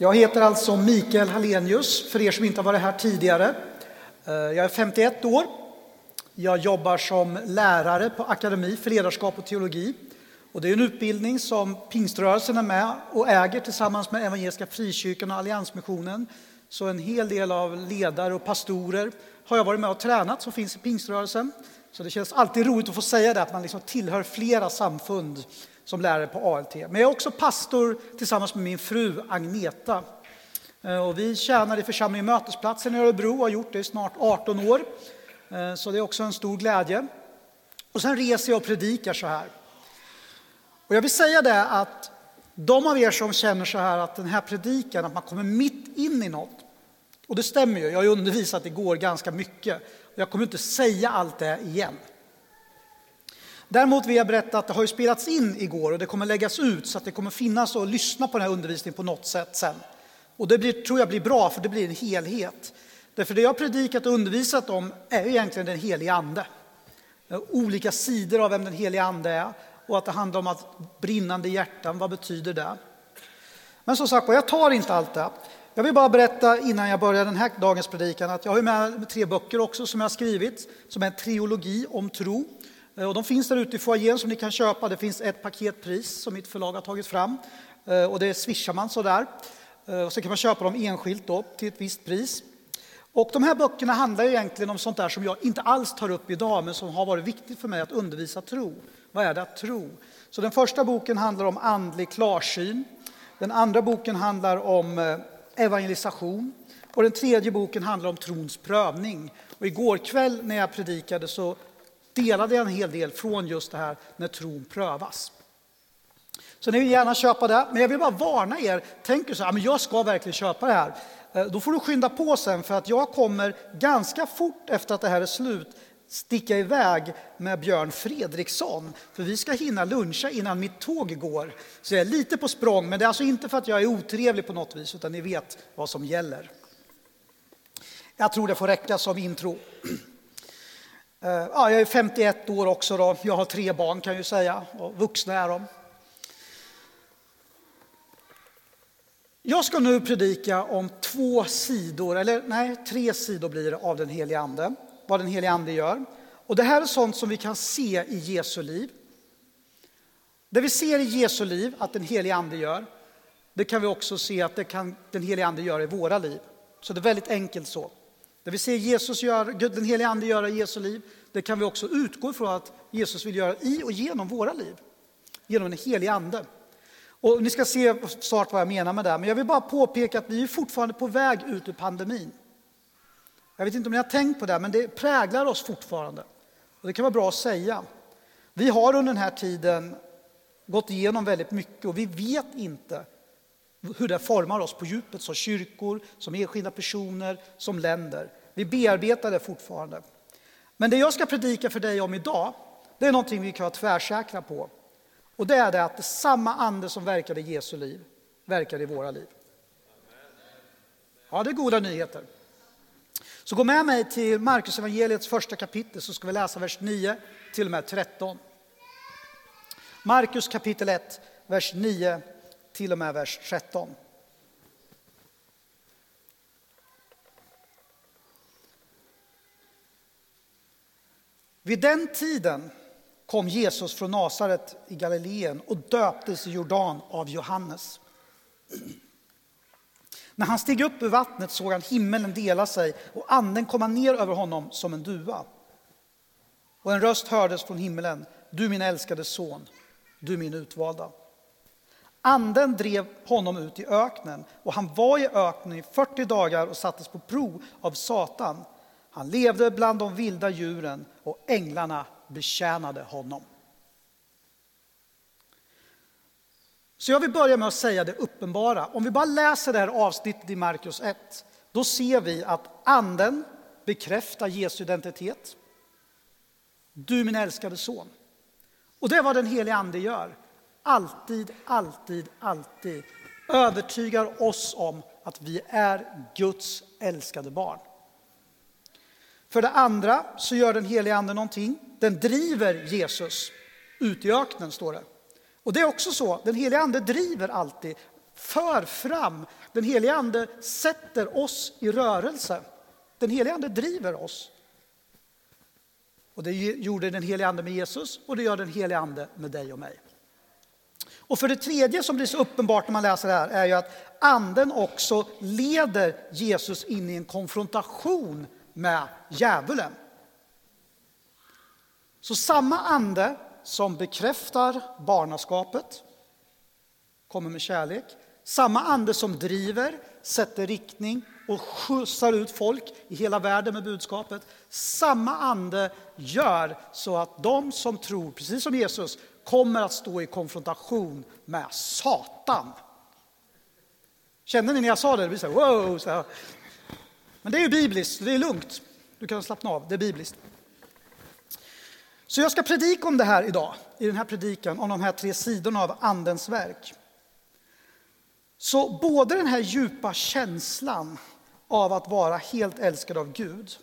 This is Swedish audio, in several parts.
Jag heter alltså Mikael Hallenius, för er som inte har varit här tidigare. Eh, jag är 51 år. Jag jobbar som lärare på Akademi för ledarskap och teologi. Och det är en utbildning som Pingströrelsen är med och äger tillsammans med Evangeliska Frikyrkan och Alliansmissionen. Så en hel del av ledare och pastorer har jag varit med och tränat som finns i Pingströrelsen. Så det känns alltid roligt att få säga det, att man liksom tillhör flera samfund som lärare på ALT. Men jag är också pastor tillsammans med min fru Agneta. Eh, och vi tjänar i församlingen Mötesplatsen i Örebro och har gjort det i snart 18 år. Eh, så det är också en stor glädje. Och sen reser jag och predikar så här. Och jag vill säga det att de av er som känner så här att den här predikan, att man kommer mitt in i något. Och det stämmer ju, jag har ju undervisat igår ganska mycket. Och jag kommer inte säga allt det igen. Däremot vill jag berätta att det har ju spelats in igår och det kommer läggas ut så att det kommer finnas att lyssna på den här undervisningen på något sätt sen. Och det blir, tror jag blir bra för det blir en helhet. Därför det jag har predikat och undervisat om är egentligen den helige Ande. Olika sidor av vem den helige Ande är och att det handlar om att brinnande hjärtan, vad betyder det? Men som sagt jag tar inte allt det. Jag vill bara berätta innan jag börjar den här dagens predikan att jag har med tre böcker också som jag har skrivit, som är en trilogi om tro. Eh, och de finns där ute i foajén som ni kan köpa. Det finns ett paketpris som mitt förlag har tagit fram eh, och det swishar man sådär. Eh, och så kan man köpa dem enskilt då till ett visst pris. Och de här böckerna handlar egentligen om sånt där som jag inte alls tar upp idag, men som har varit viktigt för mig att undervisa tro. Vad är det att tro? Så den första boken handlar om andlig klarsyn. Den andra boken handlar om evangelisation. Och den tredje boken handlar om trons prövning. Och igår kväll när jag predikade så delade jag en hel del från just det här när tron prövas. Så ni vill gärna köpa det, men jag vill bara varna er. tänker så här, men jag ska verkligen köpa det här. Eh, då får du skynda på sen för att jag kommer ganska fort efter att det här är slut sticka iväg med Björn Fredriksson. För vi ska hinna luncha innan mitt tåg går. Så jag är lite på språng, men det är alltså inte för att jag är otrevlig på något vis, utan ni vet vad som gäller. Jag tror det får räcka som intro. Eh, ja, jag är 51 år också då. Jag har tre barn kan jag ju säga, och vuxna är de. Jag ska nu predika om två sidor, eller nej, tre sidor blir det av den helige Ande, vad den helige Ande gör. Och det här är sånt som vi kan se i Jesu liv. Det vi ser i Jesu liv att den helige Ande gör, det kan vi också se att det kan den helige Ande gör i våra liv. Så det är väldigt enkelt så. Det vi ser Jesus göra, den helige Ande göra i Jesu liv, det kan vi också utgå ifrån att Jesus vill göra i och genom våra liv. Genom den helige Ande. Och ni ska se snart vad jag menar med det, men jag vill bara påpeka att vi är fortfarande på väg ut ur pandemin. Jag vet inte om ni har tänkt på det, men det präglar oss fortfarande. Och det kan vara bra att säga. Vi har under den här tiden gått igenom väldigt mycket och vi vet inte hur det formar oss på djupet som kyrkor, som enskilda personer, som länder. Vi bearbetar det fortfarande. Men det jag ska predika för dig om idag, det är någonting vi kan vara tvärsäkra på. Och det är det att det samma ande som verkade i Jesu liv verkar i våra liv. Ja, det är goda nyheter. Så gå med mig till Markus evangeliets första kapitel så ska vi läsa vers 9 till och med 13. Markus kapitel 1, vers 9 till och med vers 13. Vid den tiden kom Jesus från Nasaret i Galileen och döptes i Jordan av Johannes. När han steg upp ur vattnet såg han himmelen dela sig och anden komma ner över honom som en duva. Och en röst hördes från himmelen. Du min älskade son, du min utvalda. Anden drev honom ut i öknen och han var i öknen i 40 dagar och sattes på prov av Satan. Han levde bland de vilda djuren och änglarna betjänade honom. Så jag vill börja med att säga det uppenbara. Om vi bara läser det här avsnittet i Markus 1, då ser vi att anden bekräftar Jesu identitet. Du min älskade son. Och det är vad den helige ande gör. Alltid, alltid, alltid övertygar oss om att vi är Guds älskade barn. För det andra så gör den helige ande någonting. Den driver Jesus ut i öknen, står det. Och det är också så, den helige ande driver alltid. för fram. Den helige Ande sätter oss i rörelse. Den helige Ande driver oss. Och det gjorde den helige Ande med Jesus och det gör den helige Ande med dig och mig. Och för det tredje som blir så uppenbart när man läser det här är ju att anden också leder Jesus in i en konfrontation med djävulen. Så samma ande som bekräftar barnaskapet kommer med kärlek. Samma ande som driver, sätter riktning och skjutsar ut folk i hela världen med budskapet. Samma ande gör så att de som tror, precis som Jesus, kommer att stå i konfrontation med Satan. Kände ni när jag sa det? Det blir så här, wow! Så här. Men det är ju bibliskt, det är lugnt. Du kan slappna av, det är bibliskt. Så jag ska predika om det här idag, i den här predikan, om de här tre sidorna av Andens verk. Så både den här djupa känslan av att vara helt älskad av Gud,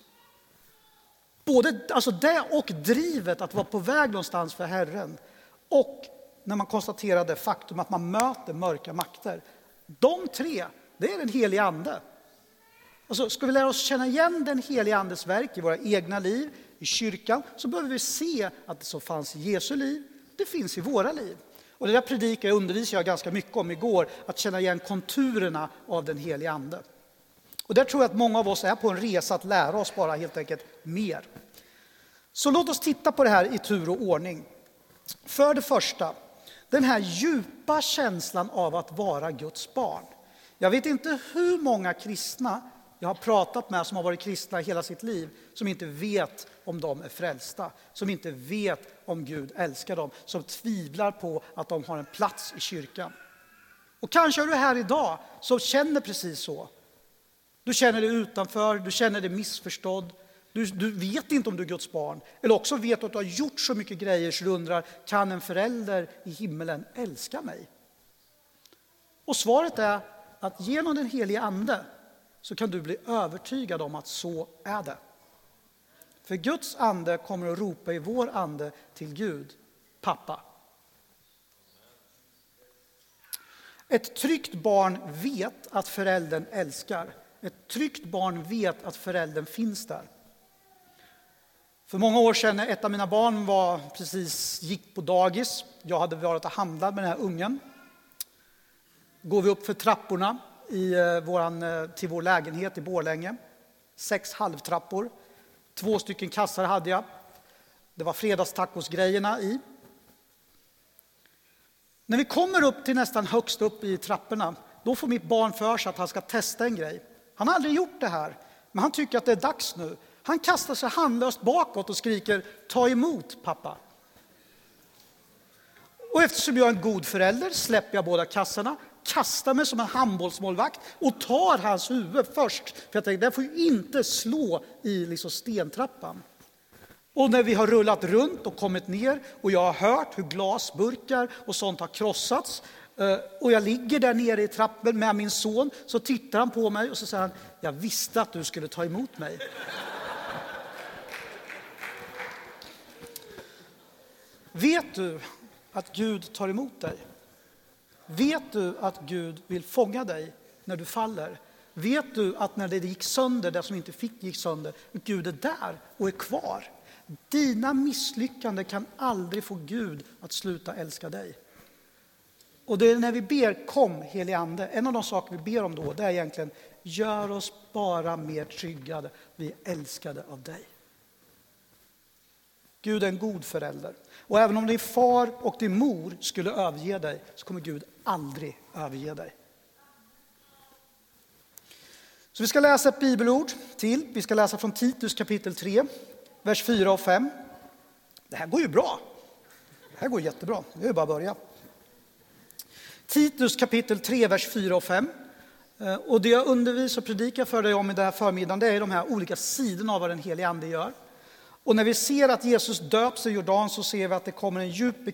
både alltså det och drivet att vara på väg någonstans för Herren, och när man konstaterar det faktum att man möter mörka makter. De tre, det är den heliga Ande. Alltså, ska vi lära oss känna igen den heliga Andes verk i våra egna liv, i kyrkan, så behöver vi se att det som fanns i Jesu liv, det finns i våra liv. Och det där predikar jag undervisade jag ganska mycket om igår, att känna igen konturerna av den heliga Ande. Och där tror jag att många av oss är på en resa att lära oss bara helt enkelt mer. Så låt oss titta på det här i tur och ordning. För det första, den här djupa känslan av att vara Guds barn. Jag vet inte hur många kristna jag har pratat med som har varit kristna hela sitt liv, som inte vet om de är frälsta, som inte vet om Gud älskar dem, som tvivlar på att de har en plats i kyrkan. Och kanske är du här idag som känner precis så. Du känner dig utanför, du känner dig missförstådd, du, du, vet inte om du är Guds barn. Eller också vet du att du har gjort så mycket grejer så du undrar, kan en förälder i himmelen älska mig? Och svaret är att genom den helige Ande så kan du bli övertygad om att så är det. För Guds ande kommer att ropa i vår ande till Gud, pappa. Ett tryggt barn vet att föräldern älskar. Ett tryggt barn vet att föräldern finns där. För många år sedan när ett av mina barn var precis gick på dagis, jag hade varit och handlat med den här ungen, går vi upp för trapporna i eh, våran, eh, till vår lägenhet i Borlänge. Sex halvtrappor. Två stycken kassar hade jag. Det var fredagstacosgrejerna i. När vi kommer upp till nästan högst upp i trapporna, då får mitt barn för sig att han ska testa en grej. Han har aldrig gjort det här, men han tycker att det är dags nu. Han kastar sig handlöst bakåt och skriker ta emot pappa. Och eftersom jag är en god förälder släpper jag båda kassarna, kastar mig som en handbollsmålvakt och tar hans huvud först. För jag tänkte, den får ju inte slå i liksom stentrappan. Och när vi har rullat runt och kommit ner och jag har hört hur glasburkar och sånt har krossats eh, och jag ligger där nere i trappen med min son så tittar han på mig och så säger han, jag visste att du skulle ta emot mig. Vet du att Gud tar emot dig? Vet du att Gud vill fånga dig när du faller? Vet du att när det gick sönder, det som inte fick gick sönder, Gud är där och är kvar? Dina misslyckanden kan aldrig få Gud att sluta älska dig. Och det är när vi ber kom helige Ande, en av de saker vi ber om då, det är egentligen gör oss bara mer tryggade, vi är älskade av dig. Gud är en god förälder. Och även om din far och din mor skulle överge dig så kommer Gud aldrig överge dig. Så vi ska läsa ett bibelord till. Vi ska läsa från Titus kapitel 3, vers 4 och 5. Det här går ju bra. Det här går jättebra. Det är bara att börja. Titus kapitel 3, vers 4 och 5. Eh, och det jag undervisar och predikar för dig om i den här förmiddagen, det är de här olika sidorna av vad den helige Ande gör. Och när vi ser att Jesus döps i Jordan så ser vi att det kommer en djup